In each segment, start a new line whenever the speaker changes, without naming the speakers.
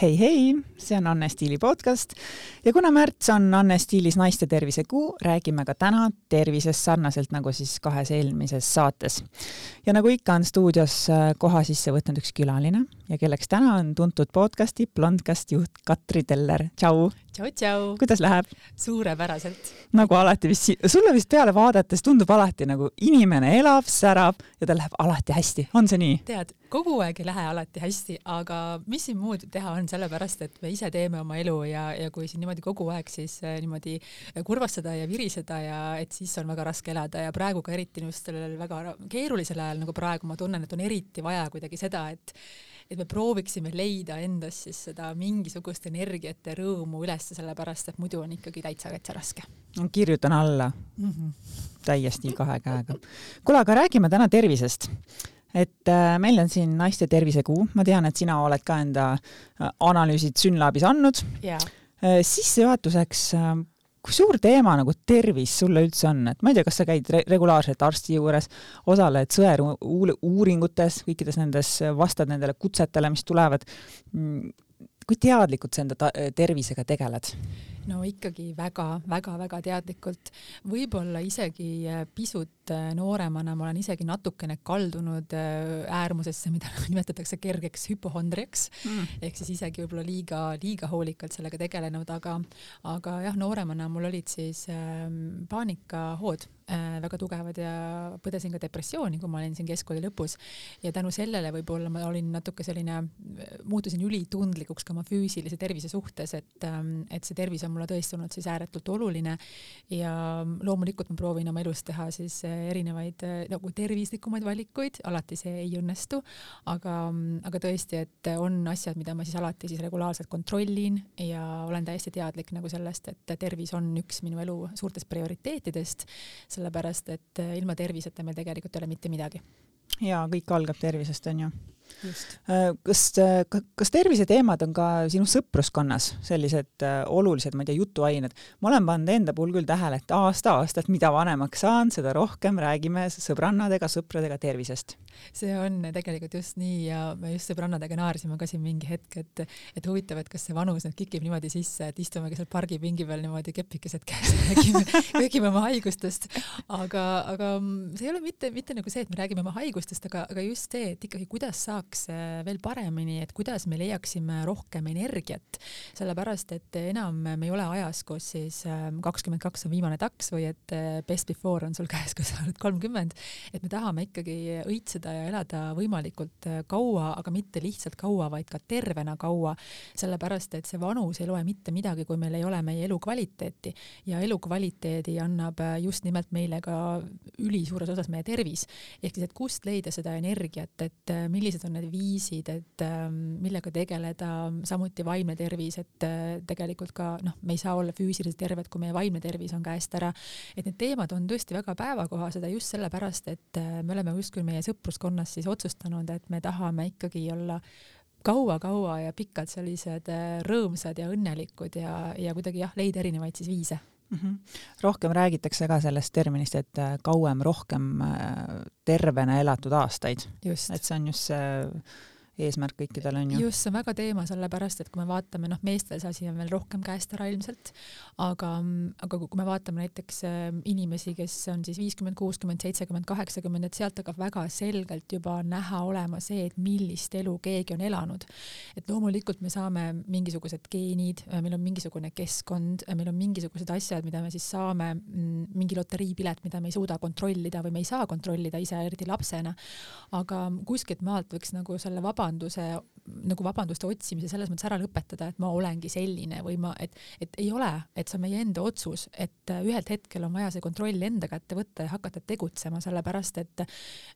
Hej hej! See on Anne Stiili podcast ja kuna märts on Anne Stiilis naiste tervise kuu, räägime ka täna tervisest sarnaselt nagu siis kahes eelmises saates. ja nagu ikka on stuudios äh, koha sisse võtnud üks külaline ja kelleks täna on tuntud podcasti Blondcast juht Katri Teller, tšau.
tšau, tšau.
kuidas läheb?
suurepäraselt.
nagu alati vist, sulle vist peale vaadates tundub alati nagu inimene elab, särab ja tal läheb alati hästi, on see nii?
tead, kogu aeg ei lähe alati hästi, aga mis siin muud teha on, sellepärast et me ise teeme oma elu ja, ja kui siin niimoodi kogu aeg siis äh, niimoodi kurvastada ja viriseda ja et siis on väga raske elada ja praegu ka eriti just sellel väga keerulisel ajal nagu praegu ma tunnen, et on eriti vaja kuidagi seda, et et me prooviksime leida endas siis seda mingisugust energiat ja rõõmu ülesse, sellepärast et muidu on ikkagi täitsa-täitsa raske.
kirjutan alla mm. -hmm. täiesti kahe käega. kuule, aga räägime täna tervisest et äh, meil on siin naiste tervisekuu, ma tean, et sina oled ka enda äh, analüüsid Synlabis andnud
yeah..
Äh, sissejuhatuseks kui suur teema nagu tervis sulle üldse on, et ma ei tea, kas sa käid re regulaarselt arsti juures, osaled sõeluuringutes, kõikides nendes, vastad nendele kutsetele, mis tulevad. Mm, kui teadlikult sa enda tervisega tegeled?
No ikkagi väga-väga-väga teadlikult, võib-olla isegi äh, pisut äh, nooremana ma olen isegi natukene kaldunud äh, äärmusesse, mida nimetatakse kergeks hüpohondriaks. Mm. ehk siis isegi võib-olla liiga, liiga hoolikalt sellega tegelenud, aga, aga jah, nooremana mul olid siis äh, paanikahood väga tugevad ja põdesin ka depressiooni, kui ma olin siin keskkooli lõpus. Ja tänu sellele võib-olla ma olin natuke selline, muutusin ülitundlikuks ka oma füüsilise tervise suhtes, et, ähm, et see tervis on mulle tõesti olnud siis ääretult oluline. Ja loomulikult ma proovin oma elus teha siis äh, erinevaid äh, nagu tervislikumaid valikuid, alati see ei õnnestu, aga, aga tõesti, et on asjad, mida ma siis alati siis regulaarselt kontrollin ja olen täiesti teadlik nagu sellest, et tervis on üks minu elu suurtest prioriteetidest sellepärast et eh, ilma terviseta meil tegelikult ei ole mitte midagi.
ja kõik algab tervisest, on ju. Äh, kas, äh, kas terviseteemad on ka sinu sõpruskonnas sellised äh, olulised, ma ei tea, jutuained? ma olen pannud enda puhul küll tähele, et aasta-aastalt, mida vanemaks saan, seda rohkem räägime sõbrannadega, sõpradega tervisest.
see on tegelikult just nii ja me just sõbrannadega naersime ka siin mingi hetk, et, et huvitav, et kas see vanus nüüd kikib niimoodi sisse, et istumegi seal pargipingi peal niimoodi kepikesed käes räägime, räägime oma haigustest. aga, aga see ei ole mitte, mitte nagu see, et me räägime oma haigustest, aga, aga just see, et ikkagi kuidas saab saaks äh, veel paremini, et kuidas me leiaksime rohkem energiat, sellepärast et enam me ei ole ajas, kus siis ähm, kakskümmend kaks on viimane taks või et äh, best before on sul käes, kui sa oled kolmkümmend, et me tahame ikkagi õitseda ja elada võimalikult äh, kaua, aga mitte lihtsalt kaua, vaid ka tervena kaua, sellepärast et see vanus ei loe mitte midagi, kui meil ei ole meie elukvaliteeti. Ja elukvaliteedi annab just nimelt meile ka ülisuures osas meie tervis. ehk siis, et kust leida seda energiat, et millised on on need viisid, et ähm, millega tegeleda, samuti vaimne tervis, et äh, tegelikult ka noh, me ei saa olla füüsiliselt terved, kui meie vaimne tervis on käest ära. et need teemad on tõesti väga päevakohased ja just sellepärast, et äh, me oleme justkui meie sõpruskonnas siis otsustanud, et me tahame ikkagi olla kaua-kaua ja pikalt sellised äh, rõõmsad ja õnnelikud ja, ja kuidagi jah, leida erinevaid siis viise
mm. -hmm. rohkem räägitakse ka sellest terminist, et äh, kauem rohkem äh, tervena elatud aastaid. et see on just see eesmärk kõikidel on ju.
just, see on väga teema, sellepärast et kui me vaatame, noh, meestel see asi on veel rohkem käest ära ilmselt, aga, aga kui me vaatame näiteks äh, inimesi, kes on siis viiskümmend, kuuskümmend, seitsekümmend, kaheksakümmend, et sealt hakkab väga selgelt juba näha olema see, et millist elu keegi on elanud. et loomulikult me saame mingisugused geenid, äh, meil on mingisugune keskkond, äh, meil on mingisugused asjad, mida me siis saame, mm, mingi loteriipilet, mida me ei suuda kontrollida või me ei saa kontrollida ise, eriti lapsena. aga kuskilt maalt võiks nagu selle vaba vabanduse nagu vabanduste otsimise selles mõttes ära lõpetada, et ma olengi selline või ma, et, et ei ole, et see on meie enda otsus, et äh, ühel hetkel on vaja see kontroll enda kätte võtta ja hakata tegutsema, sellepärast et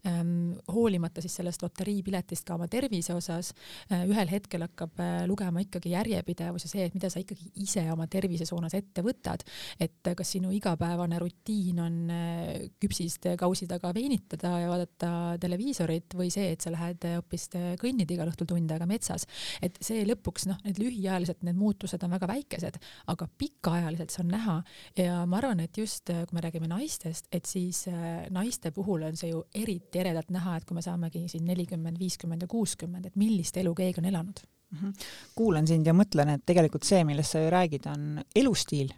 ähm, hoolimata siis sellest loteriipiletist ka oma tervise osas äh,, ühel hetkel hakkab äh, lugema ikkagi järjepidevus ja see, et mida sa ikkagi ise oma tervise suunas ette võtad, et äh, kas sinu igapäevane rutiin on äh, küpsist kausi taga veinitada ja vaadata televiisorit või see, et sa lähed hoopis kõnnima kõnnid igal õhtul tund aega metsas, et see lõpuks noh, need lühiajaliselt need muutused on väga väikesed, aga pikaajaliselt see on näha ja ma arvan, et just kui me räägime naistest, et siis äh, naiste puhul on see ju eriti eredalt näha, et kui me saamegi siin nelikümmend, viiskümmend ja kuuskümmend, et millist elu keegi on elanud.
-hmm. kuulan sind ja mõtlen, et tegelikult see, millest sa ju räägid, on elustiil.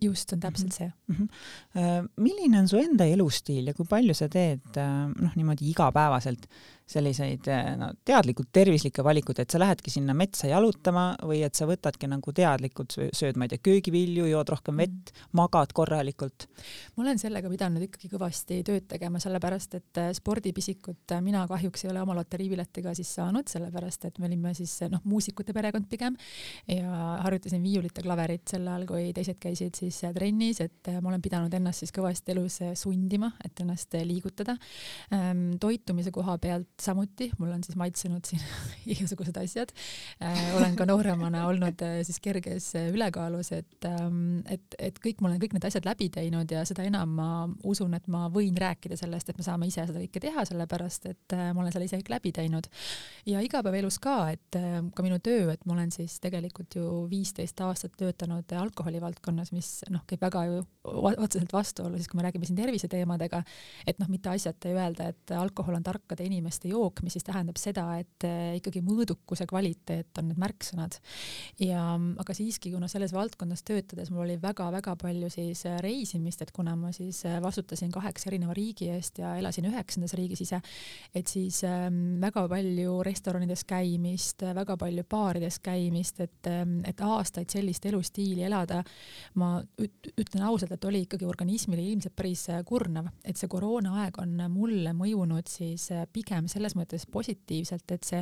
just, on täpselt see
mm. -hmm. milline on su enda elustiil ja kui palju sa teed äh, noh, niimoodi igapäevaselt selliseid eh, no, teadlikult tervislikke valikuid, et sa lähedki sinna metsa jalutama või et sa võtadki nagu teadlikult, sööd, ma ei tea, köögivilju, jood rohkem mm. vett, magad korralikult?
ma olen sellega pidanud ikkagi kõvasti tööd tegema, sellepärast et eh, spordipisikut eh, mina kahjuks ei ole oma loteriipiletiga siis saanud, sellepärast et me olime siis noh, muusikute perekond pigem ja harjutasin viiulit ja klaverit sel ajal, kui teised käisid siis trennis, et ma olen pidanud ennast siis kõvasti elus sundima, et ennast liigutada. Ehm, toitumise koha pealt samuti, mul on siis maitsenud siin igasugused asjad äh,. olen ka nooremana olnud äh, siis kerges äh, ülekaalus, et ähm,, et, et kõik, ma olen kõik need asjad läbi teinud ja seda enam ma usun, et ma võin rääkida sellest, et me saame ise seda kõike teha, sellepärast et äh, ma olen selle ise kõik läbi teinud. ja igapäevaelus ka, et äh, ka minu töö, et ma olen siis tegelikult ju viisteist aastat töötanud alkoholi valdkonnas, mis noh, käib väga ju otseselt vastuollu, siis kui me räägime siin terviseteemadega, et noh, mitte asjata ei öelda, et alkohol on tarkade inimeste jook, mis siis tähendab seda, et eh, ikkagi mõõdukuse kvaliteet on need märksõnad. ja aga siiski, kuna selles valdkonnas töötades mul oli väga-väga palju siis eh, reisimist, et kuna ma siis eh, vastutasin kaheksa erineva riigi eest ja elasin üheksandas riigis ise, et siis väga palju restoranides käimist, väga palju baarides käimist, et, et aastaid sellist elustiili elada, ma ütlen ausalt, et oli ikkagi organismile ilmselt päris kurnav, et see koroonaaeg on mulle mõjunud siis pigem selle selles mõttes positiivselt, et see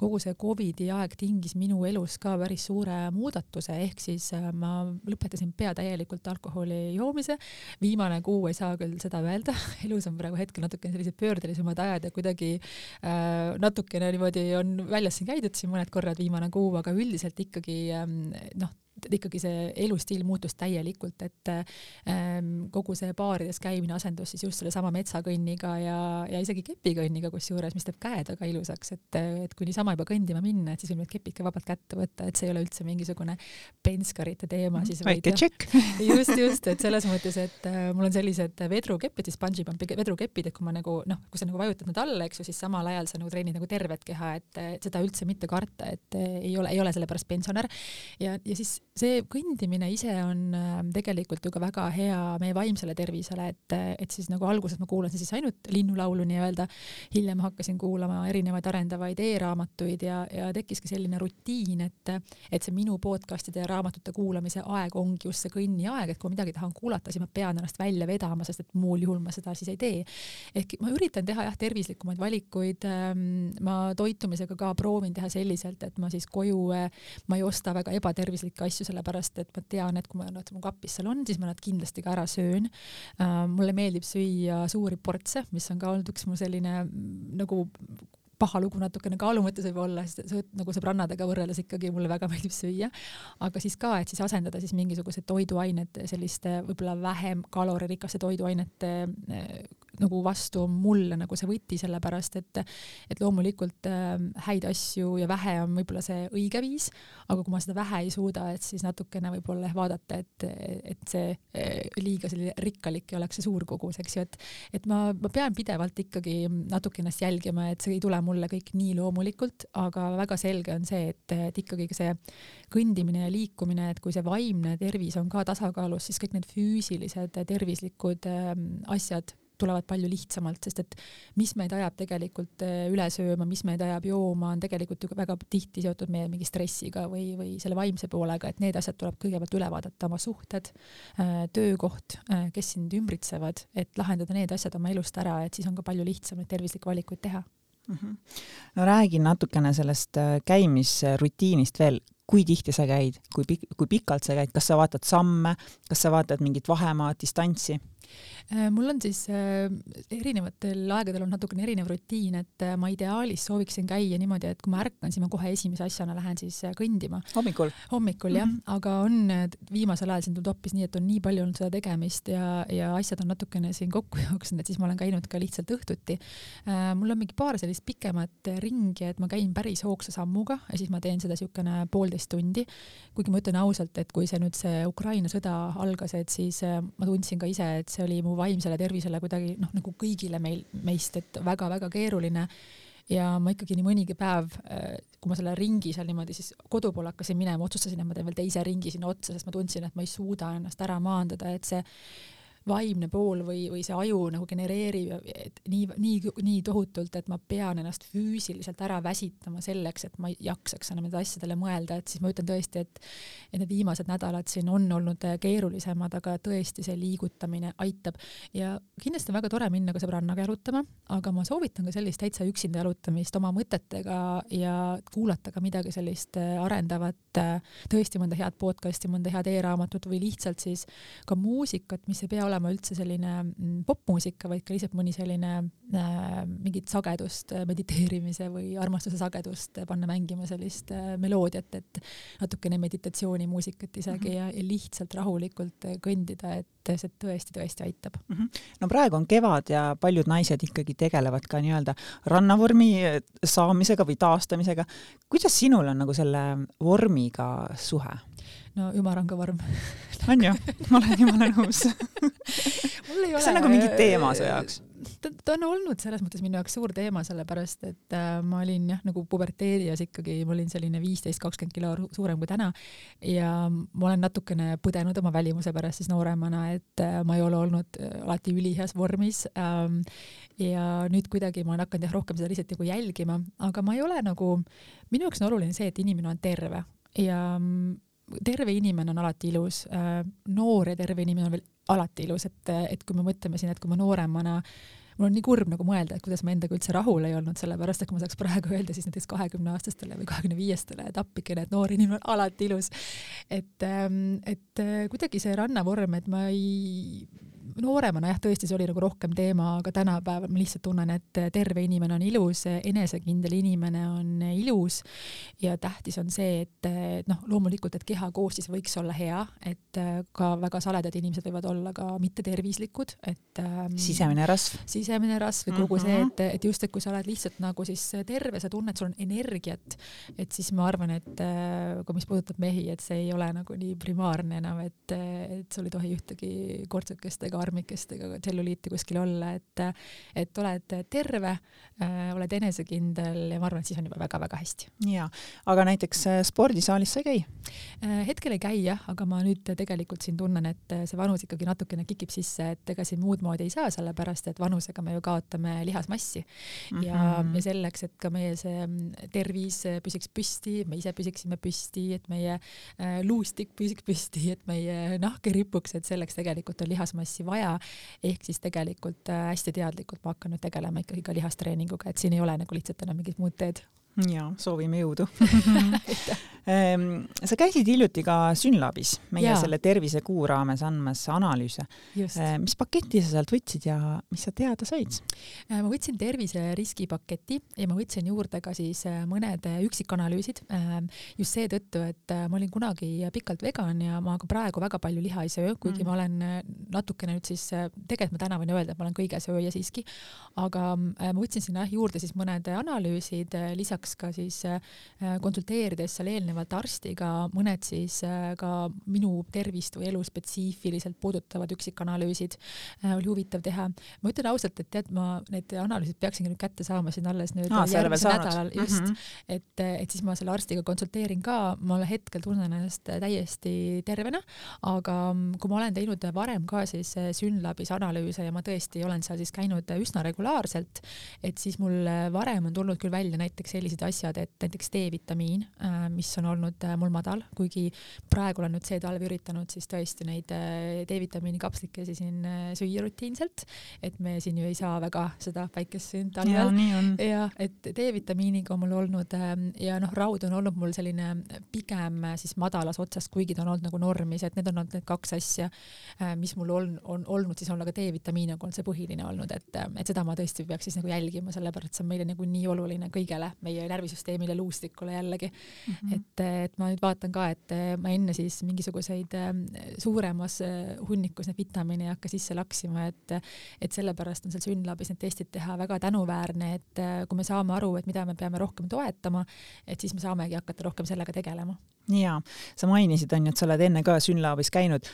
kogu see Covidi aeg tingis minu elus ka päris suure muudatuse, ehk siis äh, ma lõpetasin pea täielikult alkoholi joomise. viimane kuu ei saa küll seda öelda, elus on praegu hetkel natukene sellised pöördelisemad ajad ja kuidagi äh, natukene niimoodi on väljas siin käidud siin mõned korrad viimane kuu, aga üldiselt ikkagi ähm, noh, et ikkagi see elustiil muutus täielikult, et ähm, kogu see baarides käimine asendus siis just sellesama metsakõnniga ja, ja isegi kepikõnniga kusjuures, mis teeb käed väga ilusaks, et, et kui niisama juba kõndima minna, et siis võib need kepid ka vabalt kätte võtta, et see ei ole üldse mingisugune penskarite teema
siis väike tšekk.
just, just, et selles mõttes, et äh, mul on sellised vedrukepid, siis bungee pump'i vedrukepid, et kui ma nagu noh, kui sa nagu vajutad nad alla, eks ju, siis samal ajal sa nagu treenid nagu tervet keha, et, et seda üldse mitte karta, et äh, ei ole, ei ole sellepärast pensionär. ja, ja siis see kõndimine ise on äh, tegelikult ju ka väga hea meie vaimsele tervisele, et, et siis nagu alguses ma kuulasin siis ainult linnulaulu nii-öelda, hiljem hakkasin kuulama erinevaid arendavaid e-raamatuid ja, ja tekkiski selline rutiin, et, et see minu podcast'ide ja raamatute kuulamise aeg ongi just see kõnniaeg, et kui midagi tahan kuulata, siis ma pean ennast välja vedama, sest et muul juhul ma seda siis ei tee. ehk ma üritan teha jah, tervislikumaid valikuid, ähm, ma toitumisega ka proovin teha selliselt, et ma siis koju, äh, ma ei osta väga ebatervislikke asju, sellepärast et ma tean, et kui ma nad mu kapis seal on, siis ma nad kindlasti ka ära söön uh,. mulle meeldib süüa suuri portse, mis on ka olnud üks mu selline mm, nagu paha lugu natukene kaalu mõttes võib-olla, sest nagu sõbrannadega võrreldes ikkagi mulle väga meeldib süüa, aga siis ka, et siis asendada siis mingisugused toiduained selliste võib-olla vähem kaloririkaste toiduainete nagu vastu on mulle nagu see võti, sellepärast et, et loomulikult äh, häid asju ja vähe on võib-olla see õige viis, aga kui ma seda vähe ei suuda, et siis natukene võib-olla vaadata, et, et see äh, liiga selline rikkalik ei oleks see suur kogus, eks ju, et, et ma, ma pean pidevalt ikkagi natuke ennast jälgima, et see ei tule mulle kõik nii loomulikult, aga väga selge on see, et, et ikkagi see kõndimine ja liikumine, et kui see vaimne tervis on ka tasakaalus, siis kõik need füüsilised tervislikud äh, asjad tulevad palju lihtsamalt, sest et mis meid ajab tegelikult äh, üle sööma, mis meid ajab jooma, on tegelikult ju väga tihti seotud meie mingi stressiga või, või selle vaimse poolega, et need asjad tuleb kõigepealt üle vaadata, oma suhted, äh, töökoht, äh, kes sind ümbritsevad, et lahendada need asjad oma elust ära, et siis on ka palju lihtsam neid tervislikke valikuid teha mm.
-hmm. no räägi natukene sellest käimisrutiinist veel, kui tihti sa käid, kui pik-, kui pikalt sa käid, kas sa vaatad samme, kas sa vaatad mingit vahemaad, distantsi?
Äh, mul on siis äh, erinevatel aegadel on natukene erinev rutiin, et äh, ma ideaalis sooviksin käia niimoodi, et kui ma ärkan, siis ma kohe esimese asjana lähen siis kõndima.
hommikul?
hommikul jah mm, -hmm. aga on viimasel ajal siin tulnud hoopis nii, et on nii palju olnud seda tegemist ja, ja asjad on natukene siin kokku jooksnud, et siis ma olen käinud ka lihtsalt õhtuti. mul on mingi paar sellist pikemat ringi, et ma käin päris hoogsa sammuga ja siis ma teen seda niisugune poolteist tundi. kuigi ma ütlen ausalt, et kui see nüüd see Ukraina sõda algas, et siis ma tundsin ka ise, et see oli mu vaimsele tervisele kuidagi noh, nagu kõigile meil, meist, et väga-väga keeruline. Ja ma ikkagi nii mõnigi päev, kui ma selle ringi seal niimoodi siis kodu poole hakkasin minema, otsustasin, et ma teen veel teise ringi sinna otsa, sest ma tundsin, et ma ei suuda ennast ära maandada, et see vaimne pool või, või see aju nagu genereerib nii, nii, nii tohutult, et ma pean ennast füüsiliselt ära väsitama selleks, et ma jaksaks enam nende asjadele mõelda, et siis ma ütlen tõesti, et et need viimased nädalad siin on olnud keerulisemad, aga tõesti see liigutamine aitab. Ja kindlasti on väga tore minna ka sõbrannaga jalutama, aga ma soovitan ka sellist täitsa üksinda jalutamist oma mõtetega ja kuulata ka midagi sellist arendavat, tõesti mõnda head podcast'i, mõnda head e-raamatut või lihtsalt siis ka muusikat, mis ei pea olema olema üldse selline mm, popmuusika, vaid ka lihtsalt mõni selline äh, mingit sagedust, äh, mediteerimise või armastuse sagedust äh, panna mängima sellist äh, meloodiat, et natukene meditatsioonimuusikat isegi mm -hmm. ja, ja lihtsalt rahulikult äh, kõndida, et see tõesti-tõesti aitab mm.
-hmm. no praegu on kevad ja paljud naised ikkagi tegelevad ka nii-öelda rannavormi saamisega või taastamisega. kuidas sinul on nagu selle vormiga suhe?
No ümaranga vorm
on ju, ma olen jumala nõus. Kas see on nagu mingi teema su jaoks?
ta, ta on olnud selles mõttes minu jaoks suur teema, sellepärast et äh, ma olin jah, nagu puberteerias ikkagi, ma olin selline viisteist, kakskümmend kilo suurem kui täna. Ja ma olen natukene põdenud oma välimuse pärast siis nooremana, et äh, ma ei ole olnud äh, alati üliheas vormis ähm,. ja nüüd kuidagi ma olen hakanud jah rohkem seda lihtsalt nagu jälgima, aga ma ei ole nagu, minu jaoks on oluline see, et inimene on terve. Ja mm, terve inimene on alati ilus, äh, noor ja terve inimene on veel alati ilus, et, et kui me mõtleme siin, et kui ma nooremana mul on nii kurb nagu mõelda, et kuidas ma endaga üldse rahul ei olnud, sellepärast et kui ma saaks praegu öelda siis näiteks kahekümneaastastele või kahekümne viiestele, et appikene, et noor inimene on alati ilus. et, ähm, et äh, kuidagi see rannavorm, et ma ei nooremana jah, tõesti, see oli nagu rohkem teema, aga tänapäeval ma lihtsalt tunnen, et terve inimene on ilus, enesekindel inimene on ilus ja tähtis on see, et, noh, loomulikult, et kehakoostis võiks olla hea, et ka väga saledad inimesed võivad olla ka mittetervislikud, et
ähm, sisemine rasv.
sisemine rasv või kogu mm -hmm. see, et, et just, et kui sa oled lihtsalt nagu siis terve, sa tunned, sul on energiat, et siis ma arvan, et äh, kui mis puudutab mehi, et see ei ole nagu nii primaarne enam, et, et sul ei tohi ühtegi kortsukest ega armikest ega tselluliiti kuskil olla, et, et oled terve äh,, oled enesekindel ja ma arvan, et siis on juba väga-väga hästi.
ja, aga näiteks äh, spordisaalis sa ei käi
äh,? hetkel ei käi jah, aga ma nüüd tegelikult siin tunnen, et see vanus ikkagi natukene kikib sisse, et ega siin muud moodi ei saa, sellepärast et vanusega me ju kaotame lihasmassi mm -hmm. ja, ja selleks, et ka meie see tervis püsiks püsti, me ise püsiksime püsti, et meie luustik püsiks püsti, et meie nahk ei ripuks, et selleks tegelikult on lihasmassi vaja vaja. ehk siis tegelikult äh, hästi teadlikult ma hakkan nüüd tegelema ikkagi ka lihastreeninguga, et siin ei ole nagu lihtsalt enam mingit muud teed
ja soovime jõudu ehm, sa käisid hiljuti ka Synlabis meie ja. selle tervisekuu raames andmas analüüse. Ehm, mis paketi sa sealt võtsid ja mis sa teada said?
Äh, ma võtsin terviseriski paketi ja ma võtsin juurde ka siis mõned üksikanalüüsid ehm, just seetõttu, et ma olin kunagi pikalt vegan ja ma ka praegu väga palju liha ei söö, kuigi mm. ma olen natukene nüüd siis, tegelikult ma täna võin öelda, et ma olen kõigesööja siiski, aga ma võtsin sinna juurde siis mõned analüüsid lisaks lisaks ka siis äh, konsulteerides seal eelnevalt arstiga mõned siis äh, ka minu tervist või elu spetsiifiliselt puudutavad üksikanalüüsid äh, oli huvitav teha. ma ütlen ausalt, et tead, ma need analüüsid peaksingi nüüd kätte saama siin alles nüüd Aa, järgmisel nädalal just mm, -hmm. et, et siis ma selle arstiga konsulteerin ka, ma hetkel tunnen ennast täiesti tervena, aga mm, kui ma olen teinud varem ka siis Synlabis analüüse ja ma tõesti olen seal siis käinud üsna regulaarselt, et siis mul varem on tulnud küll välja näiteks sellised sellised asjad, et näiteks D-vitamiin, äh, mis on olnud äh, mul madal, kuigi praegu olen nüüd see talv üritanud siis tõesti neid äh, D-vitamiini kapslikesi siin süüa rutiinselt, et me siin ju ei saa väga seda päikest siin talvel. ja et D-vitamiiniga on mul olnud ja noh, raud on olnud mul selline pigem siis madalas otsas, kuigi ta on olnud nagu normis, et need on olnud need kaks asja, mis mul on, on olnud siis on aga D-vitamiin on olnud see põhiline olnud, et, et seda ma tõesti peaks siis nagu jälgima, sellepärast see on meile nagu nii oluline kõigele meie närvisüsteemile, luustikule jällegi mm. -hmm. et, et ma nüüd vaatan ka, et ma enne siis mingisuguseid ähm, suuremas äh, hunnikus neid vitamiine ei hakka sisse laksima, et, et sellepärast on seal Synlabis need testid teha väga tänuväärne, et kui me saame aru, et mida me peame rohkem toetama, et siis me saamegi hakata rohkem sellega tegelema.
ja sa mainisid, on ju, et sa oled enne ka Synlabis käinud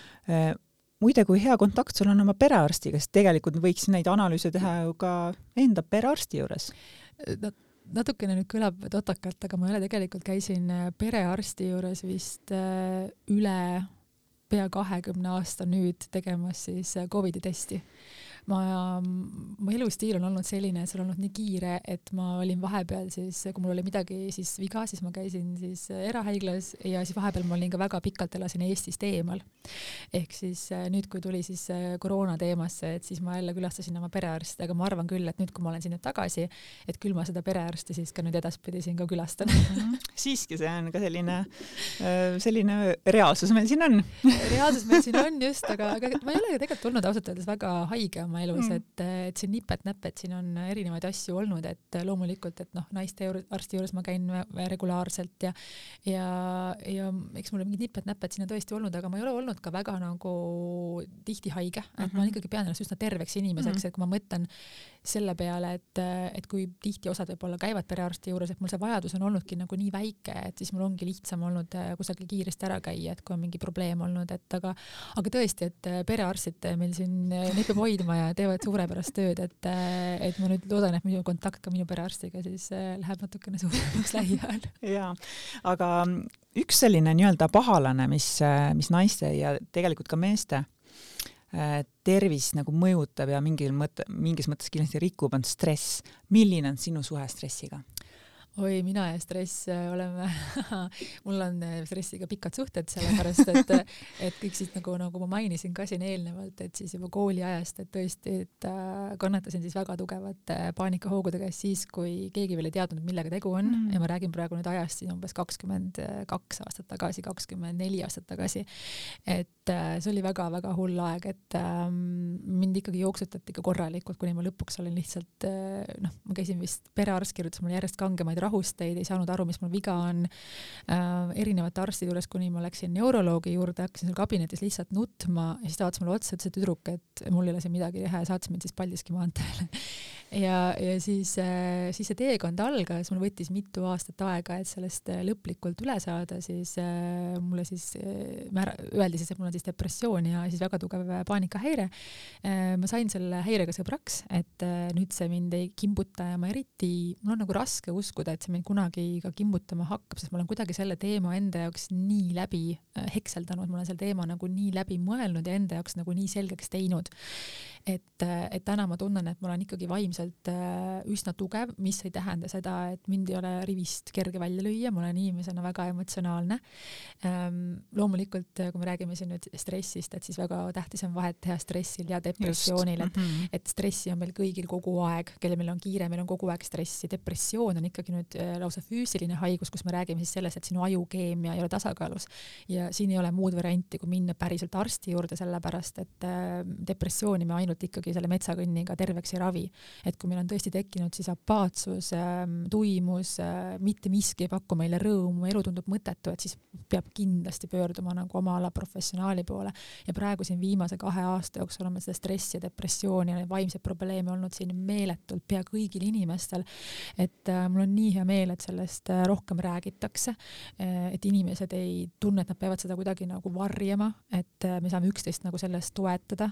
muide, kui hea kontakt sul on oma perearstiga, sest tegelikult võiks neid analüüse teha ju ka enda perearsti juures
no natukene nüüd kõlab totakalt, aga ma jälle tegelikult käisin perearsti juures vist üle pea kahekümne aasta nüüd tegemas siis Covidi testi ma, mu elustiil on olnud selline, see on olnud nii kiire, et ma olin vahepeal siis, kui mul oli midagi siis viga, siis ma käisin siis erahaiglas ja siis vahepeal ma olin ka väga pikalt elasin Eestist eemal. ehk siis äh, nüüd, kui tuli siis äh, koroona teemasse, et siis ma jälle külastasin oma perearsti, aga ma arvan küll, et nüüd, kui ma olen siin nüüd tagasi, et küll ma seda perearsti siis ka nüüd edaspidi siin ka külastan mm.
-hmm. siiski, see on ka selline, äh, selline reaalsus meil siin on
reaalsus meil siin on just, aga, aga ma ei ole tegelikult olnud ausalt öeldes väga haige oma elus mm., et, et siin nipet-näpet, siin on erinevaid asju olnud, et loomulikult, et noh, naiste arsti juures ma käin regulaarselt ja ja, ja eks mul mingid nipet-näpet siin on tõesti olnud, aga ma ei ole olnud ka väga nagu tihti haige, et mm -hmm. ma mhm. ikkagi pean ennast üsna terveks inimeseks mm, -hmm. et kui ma mõtlen selle peale, et, et kui tihti osad võib-olla käivad perearsti juures, et mul see vajadus on olnudki nagu nii väike, et siis mul ongi lihtsam olnud äh, kusagil kiiresti ära käia, et kui on mingi probleem olnud, et aga, aga tõesti, et äh, perearstid meil siin, äh, neid peab hoidma ja teevad suurepärast tööd, et, et ma nüüd loodan, et minu kontakt ka minu perearstiga siis läheb natukene suuremaks lähiajal.
jaa, aga üks selline nii-öelda pahalane, mis, mis naiste ja tegelikult ka meeste Äh, tervis nagu mõjutab ja mingil mõtte, mingis mõttes kindlasti rikub, on stress. milline on sinu suhe stressiga?
Oi, mina ja stress äh, oleme mul on äh, stressiga pikad suhted, sellepärast et, et kõik siis nagu, nagu ma mainisin ka siin eelnevalt, et siis juba kooliajast, et tõesti, et äh, kannatasin siis väga tugevate paanikahoogude käes siis, kui keegi veel ei teadnud, millega tegu on mm. ja ma räägin praegu nüüd ajast siis umbes kakskümmend kaks aastat tagasi, kakskümmend neli aastat tagasi. et see oli väga-väga hull aeg, et ähm, mind ikkagi jooksutati ikka korralikult, kuni ma lõpuks olin lihtsalt noh, ma käisin vist, perearst kirjutas mulle järjest kangemaid rahusteid, ei saanud aru, mis mul viga on äh,. erinevate arstide juures, kuni ma läksin neuroloogi juurde, hakkasin seal kabinetis lihtsalt nutma ja siis ta vaatas mulle otsa, ütles, et tüdruk, et mul ei ole siin midagi teha ja saatis mind siis Paldiski maanteele ja, ja siis äh,, siis see teekond algas, mul võttis mitu aastat aega, et sellest äh, lõplikult üle saada, siis äh, mulle siis määra-, öeldi siis, et mul on siis depressioon ja siis väga tugev paanikahäire ma sain selle häirega sõbraks, et nüüd see mind ei kimbuta ja ma eriti, mul on nagu raske uskuda, et see mind kunagi ka kimbutama hakkab, sest ma olen kuidagi selle teema enda jaoks nii läbi hekseldanud, ma olen selle teema nagu nii läbi mõelnud ja enda jaoks nagu nii selgeks teinud. et, et täna ma tunnen, et ma olen ikkagi vaimselt äh, üsna tugev, mis ei tähenda seda, et mind ei ole rivist kerge välja lüüa, ma olen inimesena väga emotsionaalne. Ähm, loomulikult, kui me räägime siin nüüd stressist, et siis väga tähtis on vahet teha stressil ja depressioonil, et mm, -hmm. et stressi on meil kõigil kogu aeg, kellel meil on kiire, meil on kogu aeg stressi, depressioon on ikkagi nüüd äh, lausa füüsiline haigus, kus me räägime siis sellest, et sinu ajukeemia ei ole tasakaalus ja siin ei ole muud varianti, kui minna päriselt arsti juurde, sellepärast et äh, depressiooni me ainult ikkagi selle metsakõnniga terveks ei ravi. Et kui meil on tõesti tekkinud siis apaatsus, ähm, tuimus, äh, mitte miski ei paku meile rõõmu, elu tundub mõttetu, et siis peab kindlasti pöörduma nagu oma ala professionaali poole ja praegu siin viimase kahe aasta jooksul oleme seda stressi ja depressiooni ja neid vaimseid probleeme olnud siin meeletult pea kõigil inimestel. et äh, mul on nii hea meel, et sellest äh, rohkem räägitakse, et inimesed ei tunne, et nad peavad seda kuidagi nagu varjama, et me saame üksteist nagu selles toetada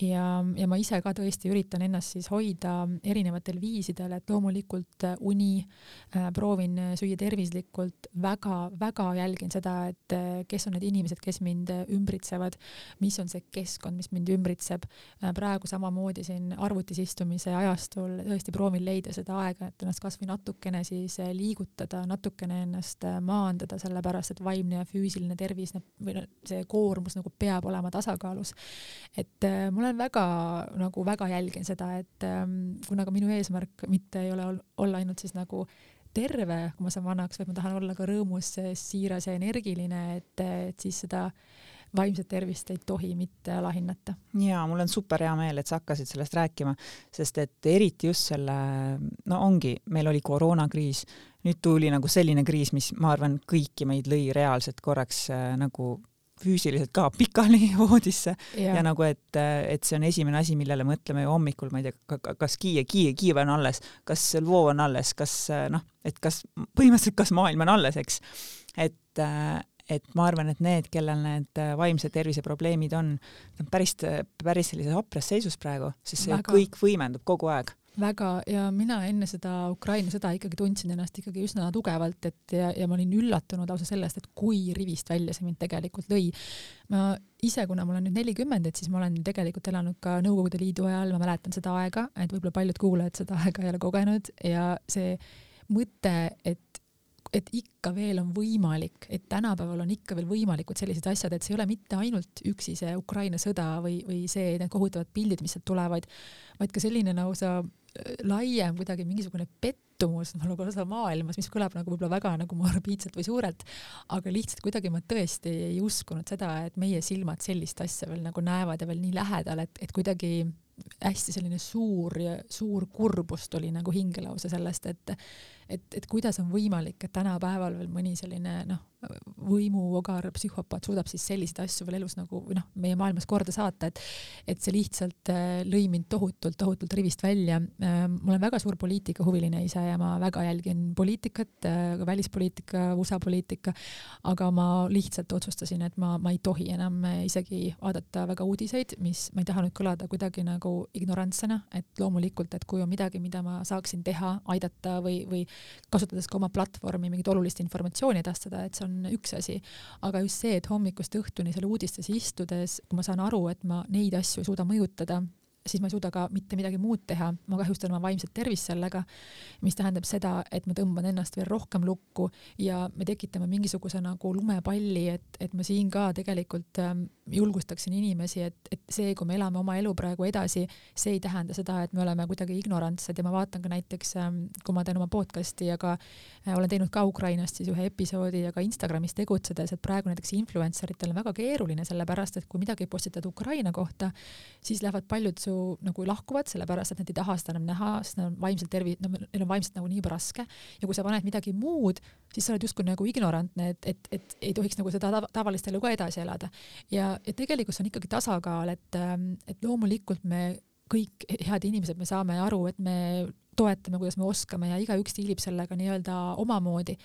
ja, ja ma ise ka tõesti üritan ennast siis hoida erinevatel viisidel, et loomulikult uni äh,, proovin süüa tervislikult väga,, väga-väga jälgin seda, et kes on need inimesed, kes mind ümbritsevad, mis on see keskkond, mis mind ümbritseb äh,. praegu samamoodi siin arvutis istumise ajastul tõesti proovin leida seda aega, et ennast kasvõi natukene siis liigutada, natukene ennast maandada, sellepärast et vaimne ja füüsiline tervis või see koormus nagu peab olema tasakaalus. et äh, ma olen väga nagu väga jälgin seda, et ähm, kuna ka minu eesmärk mitte ei ole olla ainult siis nagu terve, kui ma saan vanaks, vaid ma tahan olla ka rõõmus, siiras ja energiline, et, et siis seda vaimset tervist ei tohi mitte alahinnata.
ja mul on super hea meel, et sa hakkasid sellest rääkima, sest et eriti just selle, no ongi, meil oli koroonakriis, nüüd tuli nagu selline kriis, mis ma arvan, kõiki meid lõi reaalselt korraks äh, nagu füüsiliselt ka pikali voodisse ja. ja nagu, et, et see on esimene asi, millele mõtleme ju hommikul, ma ei tea, kas kiie, kiie, kiiv on alles, kas vool on alles, kas noh, et kas põhimõtteliselt, kas maailm on alles, eks. et, et ma arvan, et need, kellel need vaimse tervise probleemid on, nad on päris, päris sellises hapras seisus praegu, sest see Väga. kõik võimendub kogu aeg
väga ja mina enne seda Ukraina sõda ikkagi tundsin ennast ikkagi üsna tugevalt, et ja, ja ma olin üllatunud lausa sellest, et kui rivist välja see mind tegelikult lõi. ma ise, kuna ma olen nüüd nelikümmend, et siis ma olen tegelikult elanud ka Nõukogude Liidu ajal, ma mäletan seda aega, et võib-olla paljud kuulajad seda aega ei ole kogenud ja see mõte, et et ikka veel on võimalik, et tänapäeval on ikka veel võimalikud sellised asjad, et see ei ole mitte ainult üksi see Ukraina sõda või, või see, need kohutavad pildid, mis sealt tulevad, vaid ka selline lausa laiem kuidagi mingisugune pettumus nagu osa maailmas, mis kõlab nagu võib-olla väga nagu morbiidselt või suurelt, aga lihtsalt kuidagi ma tõesti ei uskunud seda, et meie silmad sellist asja veel nagu näevad ja veel nii lähedal, et, et kuidagi hästi selline suur ja suur kurbus tuli nagu hinge lausa sellest, et et, et kuidas on võimalik, et tänapäeval veel mõni selline noh, võimuogar psühhopaat suudab siis selliseid asju veel elus nagu või noh, meie maailmas korda saata, et et see lihtsalt äh, lõi mind tohutult, tohutult rivist välja. Äh, ma olen väga suur poliitikahuviline ise ja ma väga jälgin poliitikat, äh, ka välispoliitika, USA poliitika, aga ma lihtsalt otsustasin, et ma, ma ei tohi enam isegi vaadata väga uudiseid, mis, ma ei taha nüüd kõlada kuidagi nagu ignorantsena, et loomulikult, et kui on midagi, mida ma saaksin teha, aidata või, või kasutades ka oma platvormi mingit olulist informatsiooni edastada, et see on üks asi. aga just see, et hommikust õhtuni seal uudistes istudes, kui ma saan aru, et ma neid asju ei suuda mõjutada, siis ma ei suuda ka mitte midagi muud teha, ma kahjustan oma vaimset tervist sellega, mis tähendab seda, et ma tõmban ennast veel rohkem lukku ja me tekitame mingisuguse nagu lumepalli, et, et ma siin ka tegelikult ähm, julgustaksin inimesi, et, et see, kui me elame oma elu praegu edasi, see ei tähenda seda, et me oleme kuidagi ignorantsed. Ja ma vaatan ka näiteks, ähm, kui ma teen oma podcast'i ja ka äh, olen teinud ka Ukrainast siis ühe episoodi ja ka Instagramis tegutsedes, et praegu näiteks influencer itel on väga keeruline, sellepärast et kui midagi postitad Ukraina kohta, siis lähevad paljud su nagu lahkuvad, sellepärast et nad ei taha seda enam näha, sest nad on vaimselt tervi-, neil on vaimselt nagu nii raske ja kui sa paned midagi muud, siis sa oled justkui nagu ignorantne, et, et, et ei tohiks nagu seda tavalist elu ka edasi elada. ja, ja tegelikult see on ikkagi tasakaal, et, ähm, et loomulikult me kõik head inimesed, me saame aru, et me toetame, kuidas me oskame ja igaüks diilib sellega nii-öelda omamoodi.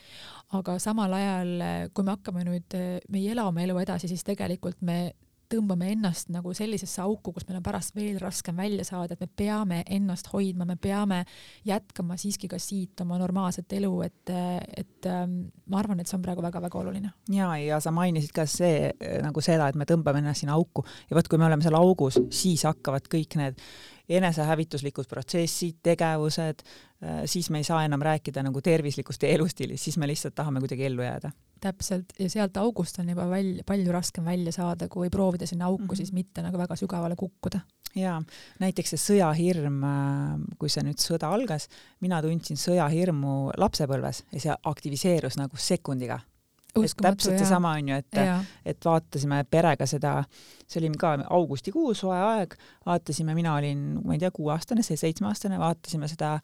aga samal ajal, kui me hakkame nüüd, me ei ela oma elu edasi, siis tegelikult me tõmbame ennast nagu sellisesse auku, kus meil on pärast veel raskem välja saada, et me peame ennast hoidma, me peame jätkama siiski ka siit oma normaalset elu, et, et ähm, ma arvan, et see on praegu väga-väga oluline.
ja, ja sa mainisid ka see nagu seda, et me tõmbame ennast sinna auku ja vot, kui me oleme seal augus, siis hakkavad kõik need enesehävituslikud protsessid, tegevused, äh, siis me ei saa enam rääkida nagu tervislikust elustiilist, siis me lihtsalt tahame kuidagi ellu jääda
täpselt, ja sealt august on juba välja, palju raskem välja saada, kui proovida sinna auku mm -hmm. siis mitte nagu väga sügavale kukkuda.
jaa, näiteks see sõjahirm, äh, kui see nüüd sõda algas, mina tundsin sõjahirmu lapsepõlves ja see aktiviseerus nagu sekundiga. Täpselt seesama on ju, et, et vaatasime perega seda, see oli ka augustikuus, soe aeg, vaatasime, mina olin, ma ei tea, kuueaastane, see seitsmeaastane, vaatasime seda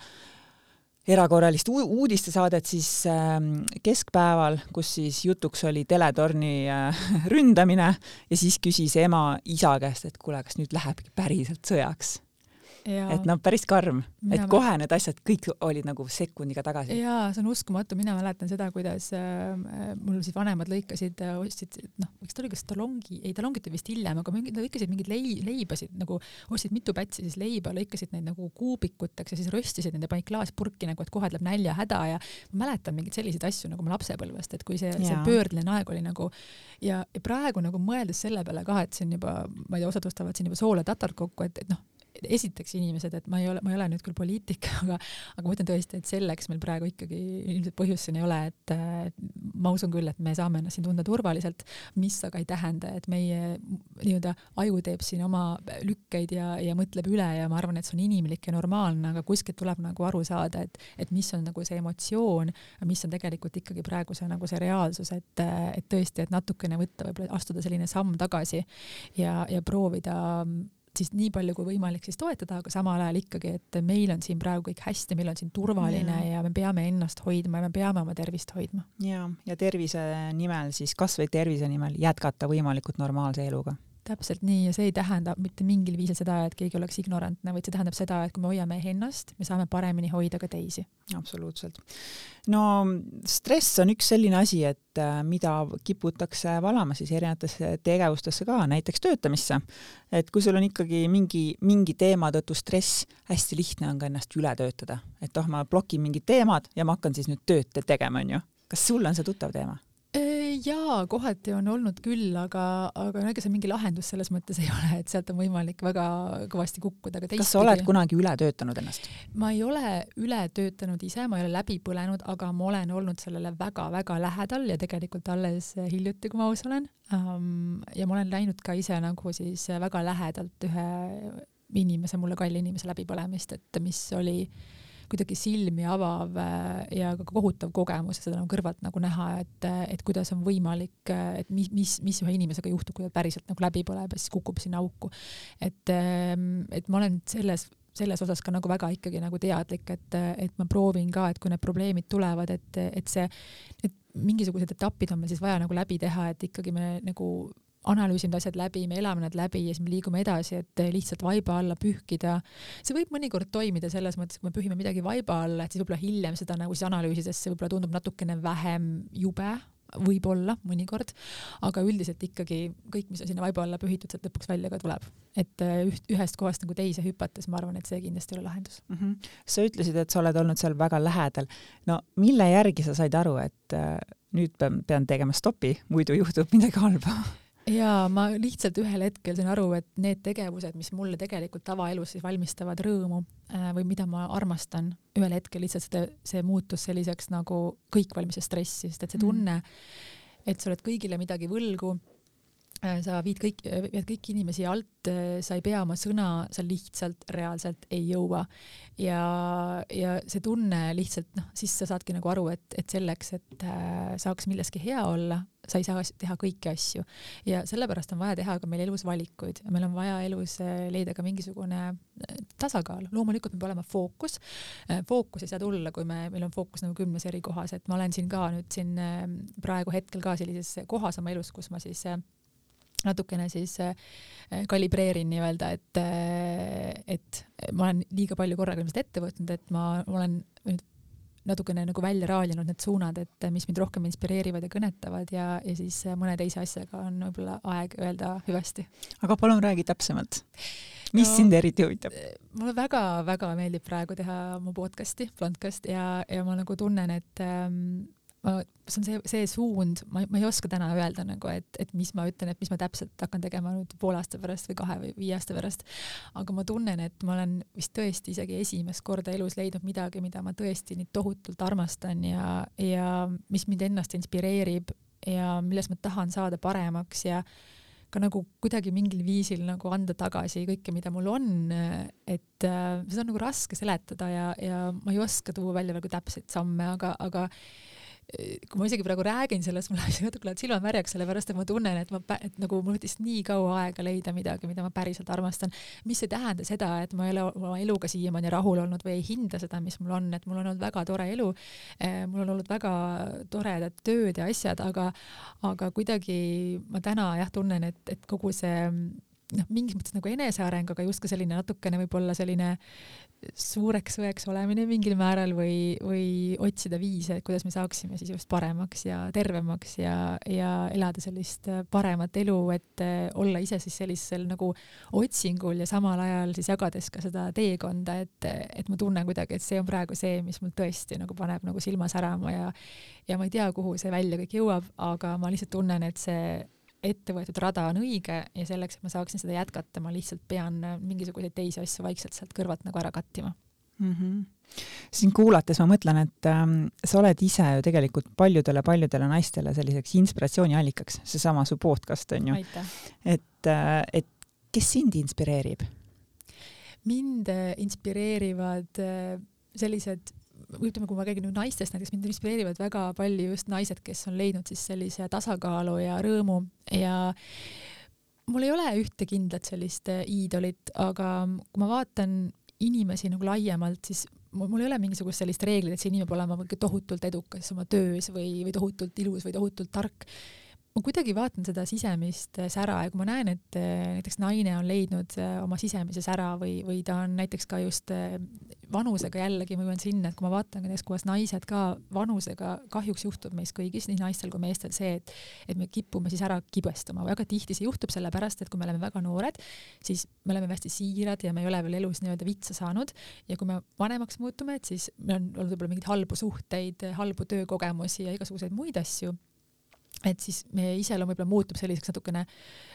erakorralist uudistesaadet siis ähm, keskpäeval, kus siis jutuks oli teletorni äh, ründamine ja siis küsis ema isa käest, et kuule, kas nüüd lähebki päriselt sõjaks et noh, päris karm, et mina kohe need asjad kõik olid nagu sekundiga tagasi.
jaa, see on uskumatu, mina mäletan seda, kuidas äh, mul siis vanemad lõikasid, äh, ostsid, noh, eks ta oli kas talongi, ei talongid olid vist hiljem, aga mingid, lõikasid mingeid lei-, leibasid nagu, ostsid mitu pätsi siis leiba, lõikasid neid nagu kuubikuteks ja siis röstisid neid ja panid klaaspurki nagu, et kohe tuleb näljahäda ja ma mäletan mingeid selliseid asju nagu ma lapsepõlvest, et kui see, see pöördeline aeg oli nagu ja, ja praegu nagu mõeldes selle peale ka, et on juba, ma ei tea, osad ostavad siin juba soola tatart kokku, et, et noh, esiteks inimesed, et ma ei ole, ma ei ole nüüd küll poliitik, aga, aga ma ütlen tõesti, et selleks meil praegu ikkagi ilmselt põhjust siin ei ole, et ma usun küll, et me saame ennast siin tunda turvaliselt, mis aga ei tähenda, et meie nii-öelda aju teeb siin oma lükkeid ja, ja mõtleb üle ja ma arvan, et see on inimlik ja normaalne, aga kuskilt tuleb nagu aru saada, et, et mis on nagu see emotsioon, mis on tegelikult ikkagi praegu see nagu see reaalsus, et, et tõesti, et natukene võtta, võib-olla astuda selline samm tagasi ja, ja proovida siis nii palju kui võimalik siis toetada, aga samal ajal ikkagi, et meil on siin praegu kõik hästi, meil on siin turvaline ja, ja me peame ennast hoidma ja me peame oma tervist hoidma.
ja, ja tervise nimel siis kasvõi tervise nimel jätkata võimalikult normaalse eluga
täpselt nii ja see ei tähenda mitte mingil viisil seda, et keegi oleks ignorantne, vaid see tähendab seda, et kui me hoiame ennast, me saame paremini hoida ka teisi.
absoluutselt. no stress on üks selline asi, et äh, mida kiputakse valama siis erinevatesse tegevustesse ka, näiteks töötamisse. et kui sul on ikkagi mingi, mingi teema tõttu stress, hästi lihtne on ka ennast üle töötada, et oh, ma blokin mingid teemad ja ma hakkan siis nüüd tööd tegema, onju. kas sulle on see tuttav teema?
Jaa, kohati on olnud küll, aga, aga no ega see mingi lahendus selles mõttes ei ole, et sealt on võimalik väga kõvasti kukkuda.
kas sa oled kunagi üle töötanud ennast?
ma ei ole üle töötanud ise, ma ei ole läbi põlenud, aga ma olen olnud sellele väga-väga lähedal ja tegelikult alles hiljuti, kui ma aus olen. ja ma olen läinud ka ise nagu siis väga lähedalt ühe inimese, mulle kalli inimese läbipõlemist, et mis oli äh, kuidagi silmi avav äh, ja ka kohutav kogemus ja seda nagu kõrvalt nagu näha, et, et kuidas on võimalik, et mis, mis, mis ühe inimesega juhtub, kui ta päriselt nagu läbi põleb ja siis kukub sinna auku. et, ähm, et ma olen selles selles osas ka nagu väga ikkagi nagu teadlik, et, et ma proovin ka, et kui need probleemid tulevad, et, et see, et mingisugused etapid on meil siis vaja nagu läbi teha, et ikkagi me nagu analüüsime asjad läbi, me elame nad läbi ja siis me liigume edasi, et lihtsalt vaiba alla pühkida. see võib mõnikord toimida selles mõttes, kui me pühime midagi vaiba alla, et siis võib-olla hiljem seda nagu siis analüüsides see võib-olla tundub natukene vähem jube, võib-olla mõnikord, aga üldiselt ikkagi kõik, mis on sinna vaiba alla pühitud, sealt lõpuks välja ka tuleb. et äh, üht, ühest kohast nagu teise hüpates, ma arvan, et see kindlasti ei ole lahendus
mm. -hmm. sa ütlesid, et sa oled olnud seal väga lähedal. no mille järgi sa said aru, et äh, nüüd pean, pean tegema stopi, muidu juhtub midagi halba
ja ma lihtsalt ühel hetkel sain aru, et need tegevused, mis mulle tegelikult tavaelus siis valmistavad rõõmu äh, või mida ma armastan, ühel hetkel lihtsalt seda, see muutus selliseks nagu kõikvalmise stressi, sest et see mm. tunne, et sa oled kõigile midagi võlgu, äh, sa viid kõik, vead kõiki inimesi alt, äh, sa ei pea oma sõna, sa lihtsalt reaalselt ei jõua. ja, ja see tunne lihtsalt noh, siis sa saadki nagu aru, et, et selleks, et saaks milleski hea olla, sa ei saa teha kõiki asju. Ja sellepärast on vaja teha ka meil elus valikuid, meil on vaja elus äh, leida ka mingisugune äh, tasakaal, loomulikult peab olema fookus. Äh, fookus ei saa tulla, kui me, meil on fookus nagu kümnes eri kohas, et ma olen siin ka nüüd siin praegu hetkel ka sellises kohas oma elus, kus ma siis natukene siis kalibreerin nii-öelda, et, et ma olen liiga palju korraga ilmselt ette võtnud, et ma olen nüüd natukene nagu välja raalinud need suunad, et mis mind rohkem inspireerivad ja kõnetavad ja, ja siis mõne teise asjaga on võib-olla aeg öelda hüvasti.
aga palun räägi täpsemalt. mis no, sind eriti huvitab?
mulle väga-väga meeldib praegu teha mu podcast'i, Blondcast ja, ja ma nagu tunnen, et ähm, ma, see on see, see suund, ma, ma ei oska täna öelda nagu, et, et mis ma ütlen, et mis ma täpselt hakkan tegema nüüd poole aasta pärast või kahe või viie aasta pärast. aga ma tunnen, et ma olen vist tõesti isegi esimest korda elus leidnud midagi, mida ma tõesti nii tohutult armastan ja, ja mis mind ennast inspireerib ja milles ma tahan saada paremaks ja ka nagu kuidagi mingil viisil nagu anda tagasi kõike, mida mul on, et äh, seda on nagu raske seletada ja, ja ma ei oska tuua välja nagu täpseid samme, aga, aga kui ma isegi praegu räägin sellest, mul läheb natuke lähevad silmad märjaks, sellepärast et ma tunnen, et ma, et nagu mul võttis nii kaua aega leida midagi, mida ma päriselt armastan, mis ei tähenda seda, et ma ei ole oma eluga siiamaani rahul olnud või ei hinda seda, mis mul on, et mul on olnud väga tore elu. Eh, mul on olnud väga toredad tööd ja asjad, aga, aga kuidagi ma täna jah tunnen, et, et kogu see noh, mingis mõttes nagu eneseareng, aga just ka selline natukene võib-olla selline suureks õeks olemine mingil määral või, või otsida viise, et kuidas me saaksime siis just paremaks ja tervemaks ja, ja elada sellist paremat elu, et olla ise siis sellisel nagu otsingul ja samal ajal siis jagades ka seda teekonda, et, et ma tunnen kuidagi, et see on praegu see, mis mul tõesti nagu paneb nagu silma särama ja ja ma ei tea, kuhu see välja kõik jõuab, aga ma lihtsalt tunnen, et see ette võetud rada on õige ja selleks, et ma saaksin seda jätkata, ma lihtsalt pean äh, mingisuguseid teisi asju vaikselt sealt kõrvalt nagu ära kattima
mm. -hmm. sind kuulates ma mõtlen, et ähm, sa oled ise ju tegelikult paljudele-paljudele naistele selliseks inspiratsiooniallikaks, seesama su podcast on ju. et, äh, et kes sind inspireerib?
mind äh, inspireerivad äh, sellised ütleme, kui ma räägin nüüd naistest, näiteks mind inspireerivad väga palju just naised, kes on leidnud siis sellise tasakaalu ja rõõmu ja mul ei ole ühte kindlat sellist äh, iidolit, aga kui ma vaatan inimesi nagu laiemalt, siis mul, ei ole mingisugust sellist reeglit, et see inimene peab olema tohutult edukas oma töös või, või tohutult ilus või tohutult tark. Ma kuidagi vaatan seda sisemist äh, sära ja kui ma näen, et äh, näiteks naine on leidnud oma sisemise sära või, või ta on näiteks ka just vanusega jällegi, ma jõuan sinna, et kui ma vaatan näiteks, kuidas naised ka vanusega, kahjuks juhtub meis kõigis, nii naistel kui meestel see, et, et me kipume siis ära kibestuma, väga tihti see juhtub sellepärast, et kui me oleme väga noored, siis me oleme hästi siirad ja me ei ole veel elus nii-öelda vitsa saanud. Ja kui me vanemaks muutume, et siis meil on olnud võib-olla mingeid halbu suhteid, halbu töökogemusi ja igasuguseid muid asju et siis meie iseloom võib-olla muutub selliseks natukene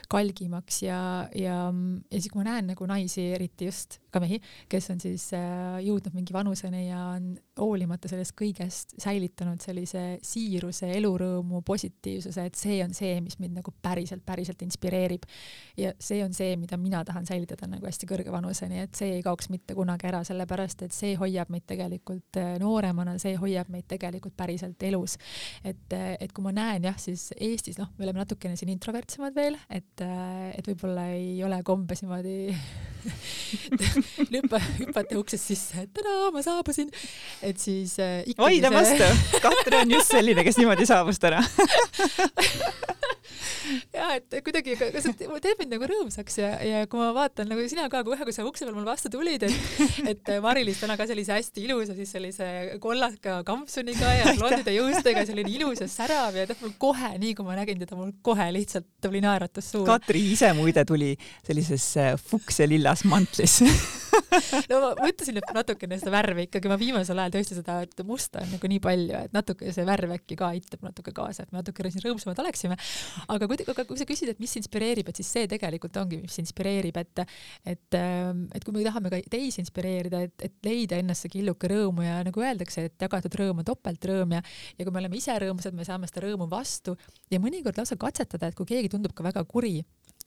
kalgimaks ja, ja, ja siis, kui ma näen nagu naisi, eriti just ka mehi, kes on siis äh, jõudnud mingi vanuseni ja on hoolimata sellest kõigest säilitanud sellise siiruse, elurõõmu, positiivsuse, et see on see, mis mind nagu päriselt, päriselt inspireerib. ja see on see, mida mina tahan säilitada nagu hästi kõrge vanuseni, et see ei kaoks mitte kunagi ära, sellepärast et see hoiab meid tegelikult äh, nooremana, see hoiab meid tegelikult päriselt elus. et, äh, et kui ma näen jah, siis Eestis, noh, me oleme natukene siin introvertsemad veel, et et, võib-olla ei ole kombes niimoodi hüppa, hüpata uksest sisse, et tada, ma saabusin. et siis äh,
ikkagi see... vastu, Katri on just selline, kes niimoodi saabus täna
ja et kuidagi, aga see teeb mind nagu rõõmsaks ja, ja kui ma vaatan nagu sina ka kohe, kui sa ukse peal mul vastu tulid, et, et Mari-Liis täna ka sellise hästi ilusa siis sellise kollaka kampsuniga ja blondide juustega, selline ilus ja särav ja tead mul kohe, nii kui ma nägin teda, mul kohe lihtsalt tuli naeratus suhu.
Katri ise muide tuli sellises äh, fukselillas mantlis
no ma mõtlesin, et natukene seda värvi ikkagi, ma viimasel ajal tõesti seda, et musta on nagu nii palju, et natuke see värv äkki ka aitab natuke kaasa, et me natukene siin rõõmsamad oleksime. aga kui, aga kui sa küsid, et mis inspireerib, et siis see tegelikult ongi, mis inspireerib, et, et, ähm, et kui me tahame ka teisi inspireerida, et, et leida endas see killuke rõõmu ja nagu öeldakse, et jagatud rõõm on topeltrõõm ja, ja kui me oleme ise rõõmsad, me saame seda rõõmu vastu ja mõnikord lausa katsetada, et kui keegi tundub ka väga kuri,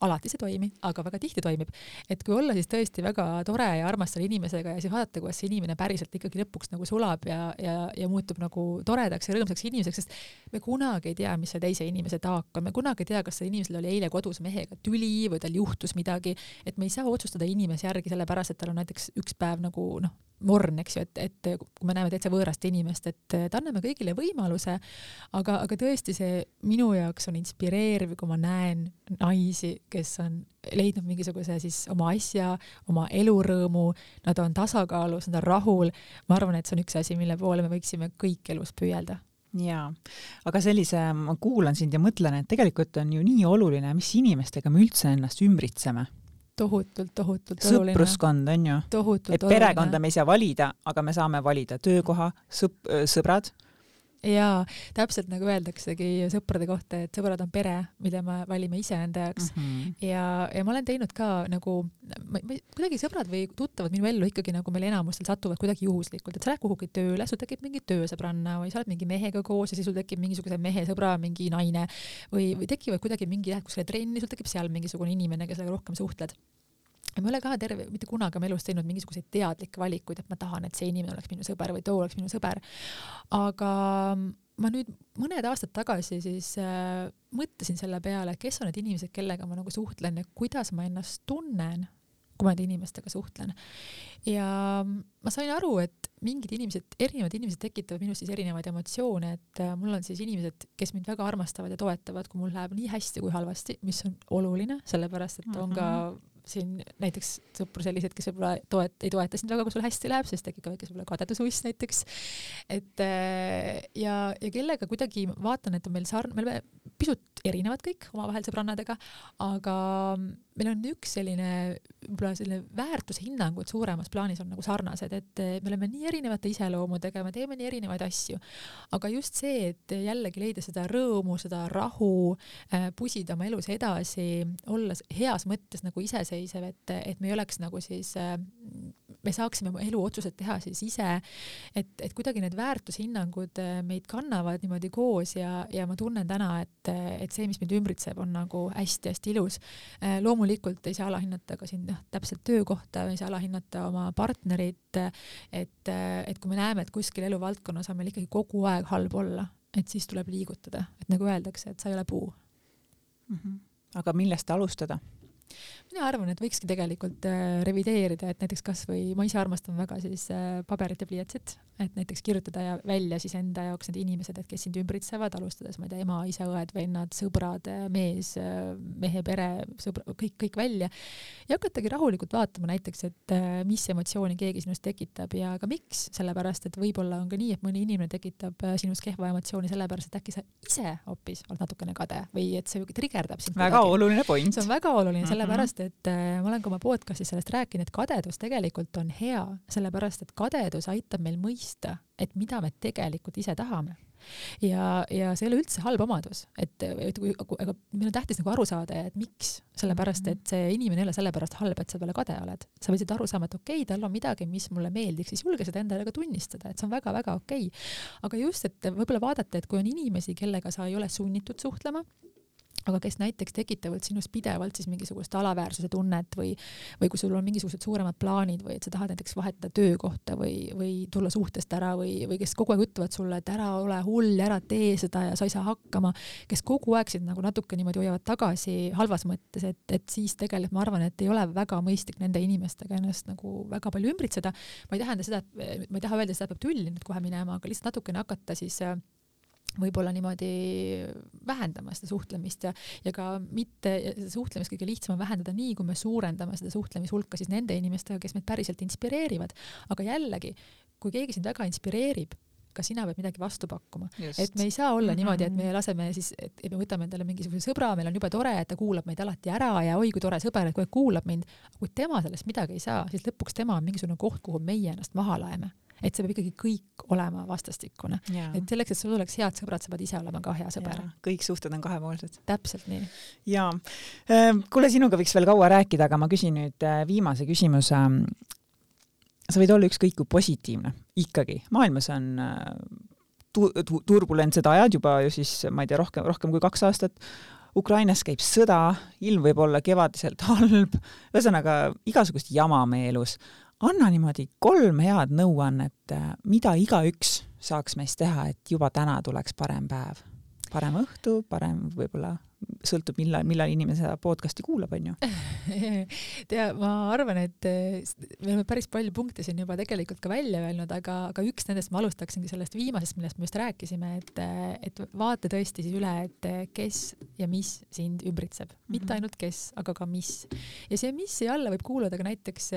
alati see ei toimi, aga väga tihti toimib. et kui olla siis tõesti väga tore ja armas selle inimesega ja siis vaadata, kuidas see inimene päriselt ikkagi lõpuks nagu sulab ja, ja, ja muutub nagu toredaks ja rõõmsaks inimeseks, sest me kunagi ei tea, mis see teise inimese taak on, me kunagi ei tea, kas sellel inimesel oli eile kodus mehega tüli või tal juhtus midagi, et me ei saa otsustada inimese järgi sellepärast, et tal on näiteks üks päev nagu noh, morn, eks ju, et, et kui me näeme täitsa võõrast inimest, et, et anname kõigile võimaluse, aga, aga tõesti see minu jaoks on inspireeriv, kui ma näen naisi, kes on leidnud mingisuguse siis oma asja, oma elurõõmu, nad on tasakaalus, nad on rahul. ma arvan, et see on üks asi, mille poole me võiksime kõik elus püüelda
jaa, aga sellise, ma kuulan sind ja mõtlen, et tegelikult on ju nii oluline, mis inimestega me üldse ennast ümbritseme
tohutult, tohutult
oluline. sõpruskond on ju. et perekonda me ei saa valida, aga me saame valida töökoha, sõp-, sõbrad
jaa, täpselt nagu öeldaksegi sõprade kohta, et sõbrad on pere, mida me valime iseenda jaoks mm. -hmm. ja, ja ma olen teinud ka nagu, kuidagi sõbrad või tuttavad minu ellu ikkagi nagu meil enamustel satuvad kuidagi juhuslikult, et sa lähed kuhugi tööle, sul tekib mingi töösõbranna või sa oled mingi mehega koos ja siis sul tekib mingisuguse mehe sõbra mingi naine või, või tekivad kuidagi mingi, lähed kuskile trenni, sul tekib seal mingisugune inimene, kellega rohkem suhtled ja ma ei ole ka terve, mitte kunagi oma elus teinud mingisuguseid teadlikke valikuid, et ma tahan, et see inimene oleks minu sõber või too oleks minu sõber. aga ma nüüd mõned aastad tagasi siis äh, mõtlesin selle peale, kes on need inimesed, kellega ma nagu suhtlen ja kuidas ma ennast tunnen, kui ma nende inimestega suhtlen. ja ma sain aru, et mingid inimesed, erinevad inimesed tekitavad minus siis erinevaid emotsioone, et äh, mul on siis inimesed, kes mind väga armastavad ja toetavad, kui mul läheb nii hästi kui halvasti, mis on oluline, sellepärast et mm -hmm. on ka mhm siin näiteks sõpru selliseid, kes võib-olla toet-, ei toeta sind väga, kui sul hästi läheb, sest tekib ka väike võib-olla kadedusuiss näiteks. et äh, ja, ja kellega kuidagi vaatan, et on meil sarn-, me oleme pisut erinevad kõik omavahel sõbrannadega, aga meil on üks selline võib-olla selline väärtushinnangud suuremas plaanis on nagu sarnased, et me oleme nii erinevate iseloomudega, me teeme nii erinevaid asju, aga just see, et jällegi leida seda rõõmu, seda rahu, äh, pusida oma elus edasi, olla heas mõttes nagu iseseisev, et, et me ei oleks nagu siis äh, me saaksime oma eluotsused teha siis ise, et, et kuidagi need väärtushinnangud äh, meid kannavad niimoodi koos ja, ja ma tunnen täna, et, et see, mis mind ümbritseb, on nagu hästi-hästi ilus. Äh, loomulikult ei saa alahinnata ka siin noh, täpselt töökohta, ei saa alahinnata oma partnerit, et, et kui me näeme, et kuskil eluvaldkonnas on meil ikkagi kogu aeg halb olla, et siis tuleb liigutada, et nagu öeldakse, et sa ei ole puu
mm. -hmm. aga millest alustada?
Mina arvan, et võikski tegelikult äh, revideerida, et näiteks kasvõi ma ise armastan väga siis äh, paberit ja pliiatsit, et näiteks kirjutada ja välja siis enda jaoks need inimesed, et kes sind ümbritsevad, alustades, ma ei tea, ema, isa, õed, vennad, sõbrad, mees, mehe pere, sõbra, kõik, kõik välja. ja hakatagi rahulikult vaatama näiteks, et äh, mis emotsiooni keegi sinust tekitab ja ka miks, sellepärast et võib-olla on ka nii, et mõni inimene tekitab äh, sinus kehva emotsiooni sellepärast, et äkki sa ise hoopis oled natukene kade või et see trigerdab sind.
väga kuidagi. oluline point.
see on väga oluline mm -hmm. Sellepärast, et äh, ma olen ka oma podcast'is sellest rääkinud, et kadedus tegelikult on hea, sellepärast et kadedus aitab meil mõista, et mida me tegelikult ise tahame ja, ja see ei ole üldse halb omadus, et, et kui, aga meil on tähtis nagu aru saada, et miks, sellepärast mhm. et see inimene ei ole sellepärast halb, et sa talle kade oled. sa võid aru saama, et okei okay,, tal on midagi, mis mulle meeldiks, siis julge seda endale ka tunnistada, et see on väga-väga okei okay.. aga just, et võib-olla vaadata, et kui on inimesi, kellega sa ei ole sunnitud suhtlema aga kes näiteks tekitavad sinus pidevalt siis mingisugust alaväärsuse tunnet või, või kui sul on mingisugused suuremad plaanid või et sa tahad näiteks vahetada töökohta või, või tulla suhtest ära või, või kes kogu aeg ütlevad sulle, et ära ole hull, ära tee seda ja sa ei saa hakkama, kes kogu aeg sind nagu natuke niimoodi hoiavad tagasi halvas mõttes, et, et siis tegelikult ma arvan, et ei ole väga mõistlik nende inimestega ennast nagu väga palju ümbritseda. ma ei tähenda seda, et ma ei taha öelda seda, et peab tülli nüüd kohe minema, aga lihtsalt natukene hakata siis äh, võib-olla niimoodi vähendama seda suhtlemist ja, ja ka mitte, suhtlemist kõige lihtsam on vähendada nii, kui me suurendame seda suhtlemishulka siis nende inimestega, kes meid päriselt inspireerivad. aga jällegi, kui keegi sind väga inspireerib, ka sina pead midagi vastu pakkuma. et me ei saa olla mm -hmm. niimoodi, et me laseme siis, et me võtame endale mingisuguse sõbra, meil on jube tore, et ta kuulab meid alati ära ja oi kui tore sõber, et kogu aeg kuulab mind. kui tema sellest midagi ei saa, siis lõpuks tema on mingisugune koht, kuhu meie ennast maha laeme et see peab ikkagi kõik olema vastastikune. et selleks, et sul oleks head sõbrad, sa pead ise olema ka hea sõber.
kõik suhted on kahepoolsed.
täpselt nii.
jaa. Ehm, kuule, sinuga võiks veel kaua rääkida, aga ma küsin nüüd äh, viimase küsimuse. sa võid olla ükskõik kui positiivne, ikkagi. maailmas on äh, tu-, tu-, turbulentsed ajad juba ju siis, ma ei tea, rohkem, rohkem kui kaks aastat Ukrainas käib sõda, ilm võib olla kevadiselt halb, ühesõnaga igasugust jama meie elus anna niimoodi kolm head nõuannet, äh, mida igaüks saaks meist teha, et juba täna tuleks parem päev. parem õhtu, parem võib-olla sõltub, millal, millal inimene seda podcast'i kuulab, onju.
tea, ma arvan, et eh, me oleme päris palju punkte siin juba tegelikult ka välja öelnud, aga, aga üks nendest ma alustaksingi sellest viimasest, millest me just rääkisime, et, eh, et vaata tõesti siis üle, et eh, kes ja mis sind ümbritseb mm, -hmm. mitte mhm. ainult kes, aga ka mis. ja see missi alla võib kuuluda ka näiteks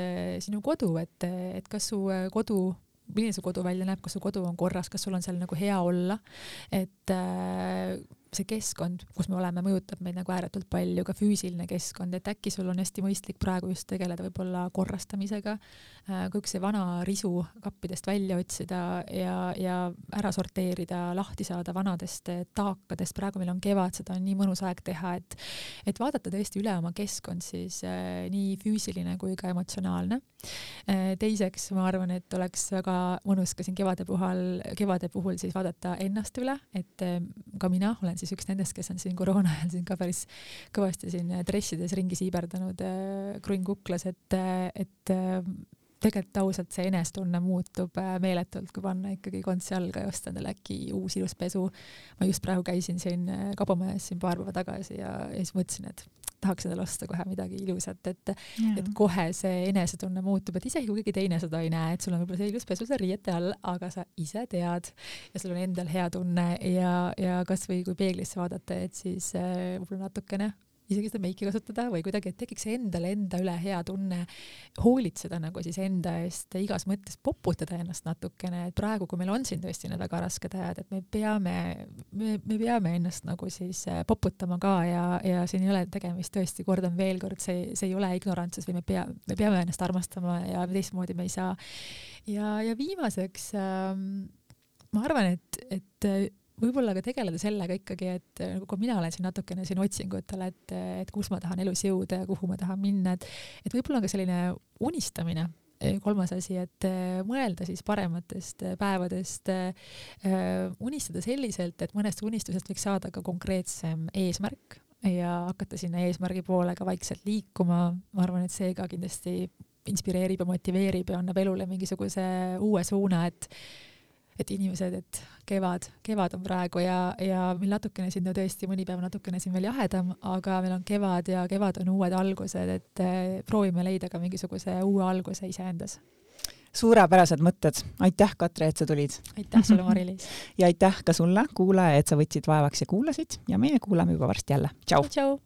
sinu kodu, et, et kas su kodu milline su kodu välja näeb, kas su kodu on korras, kas sul on seal nagu hea olla, et äh, see keskkond, kus me oleme, mõjutab meid nagu ääretult palju, ka füüsiline keskkond, et äkki sul on hästi mõistlik praegu just tegeleda võib-olla korrastamisega, äh, kõik see vana risu kappidest välja otsida ja, ja ära sorteerida, lahti saada vanadest taakadest, praegu meil on kevad, seda on nii mõnus aeg teha, et et vaadata tõesti üle oma keskkond siis äh, nii füüsiline kui ka emotsionaalne äh,. teiseks ma arvan, et oleks väga mõnus ka siin kevade puhul, kevade puhul siis vaadata ennast üle, et ka mina olen siis üks nendest, kes on siin koroona ajal siin ka päris kõvasti siin dressides ringi siiberdanud äh, kruinn kuklas, et, äh, et äh, tegelikult ausalt see enesetunne muutub meeletult, kui panna ikkagi kontsi jalga ja osta endale äkki uus ilus pesu. ma just praegu käisin siin kaubamajas siin paar päeva tagasi ja, ja siis mõtlesin, et tahaks endale osta kohe midagi ilusat, et, et kohe see enesetunne muutub, et isegi kui keegi teine seda ei näe, et sul on võib-olla see ilus pesu seal riiete all, aga sa ise tead ja sul on endal hea tunne ja, ja kasvõi kui peeglisse vaadata, et siis äh, võib-olla natukene isegi seda meiki kasutada või kuidagi, et tekiks endale enda üle hea tunne, hoolitseda nagu siis enda eest igas mõttes, poputada ennast natukene, et praegu, kui meil on siin tõesti need väga rasked ajad, et me peame, me, me peame ennast nagu siis äh, poputama ka ja, ja siin ei ole tegemist tõesti, kordan veel kord, see, see ei ole ignorantsus või me pea, me peame ennast armastama ja teistmoodi me ei saa. ja, ja viimaseks ähm, ma arvan, et, et võib-olla ka tegeleda sellega ikkagi, et nagu kui mina olen siin natukene siin otsingutel, et, et kus ma tahan elus jõuda ja kuhu ma tahan minna, et, et võib-olla on ka selline unistamine kolmas asi, et mõelda siis parematest päevadest, unistada selliselt, et mõnest unistusest võiks saada ka konkreetsem eesmärk ja hakata sinna eesmärgi poole ka vaikselt liikuma. ma arvan, et see ka kindlasti inspireerib ja motiveerib ja annab elule mingisuguse uue suuna, et et inimesed, et kevad, kevad on praegu ja, ja meil natukene siin no tõesti mõni päev natukene siin veel jahedam, aga meil on kevad ja kevad on uued algused, et eh, proovime leida ka mingisuguse uue alguse iseendas.
Suurepärased mõtted, aitäh, Katre, et sa tulid.
aitäh sulle, Mari-Liis.
Ja aitäh ka sulle, kuulaja, et sa võtsid vaevaks ja kuulasid. Ja meie kuulame juba varsti jälle. tšau,
tšau..